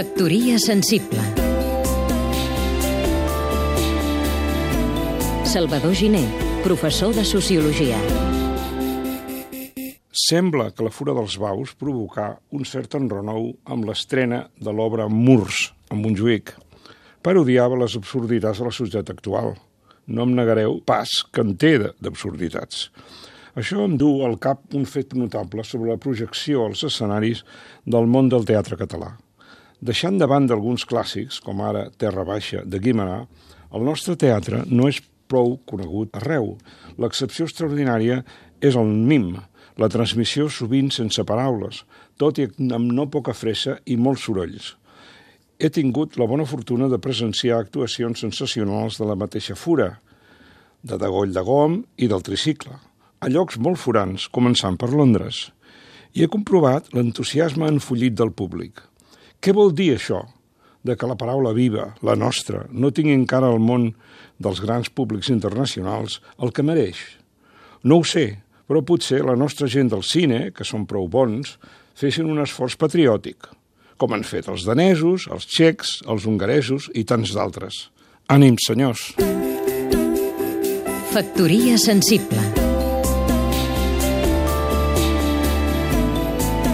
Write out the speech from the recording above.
Factoria sensible Salvador Giné, professor de Sociologia Sembla que la Fura dels Baus provocà un cert enrenou amb l'estrena de l'obra Murs, a Montjuïc. Parodiava les absurditats de la societat actual. No em negareu pas que en té d'absurditats. Això em du al cap un fet notable sobre la projecció als escenaris del món del teatre català. Deixant de banda alguns clàssics, com ara Terra Baixa, de Guimarà, el nostre teatre no és prou conegut arreu. L'excepció extraordinària és el mim, la transmissió sovint sense paraules, tot i amb no poca fressa i molts sorolls. He tingut la bona fortuna de presenciar actuacions sensacionals de la mateixa fura, de Degoll de Gom i del tricicle, a llocs molt forans, començant per Londres, i he comprovat l'entusiasme enfollit del públic. Què vol dir això? De que la paraula viva, la nostra, no tingui encara al món dels grans públics internacionals el que mereix? No ho sé, però potser la nostra gent del cine, que són prou bons, fessin un esforç patriòtic, com han fet els danesos, els txecs, els hongaresos i tants d'altres. Ànim, senyors! Factoria sensible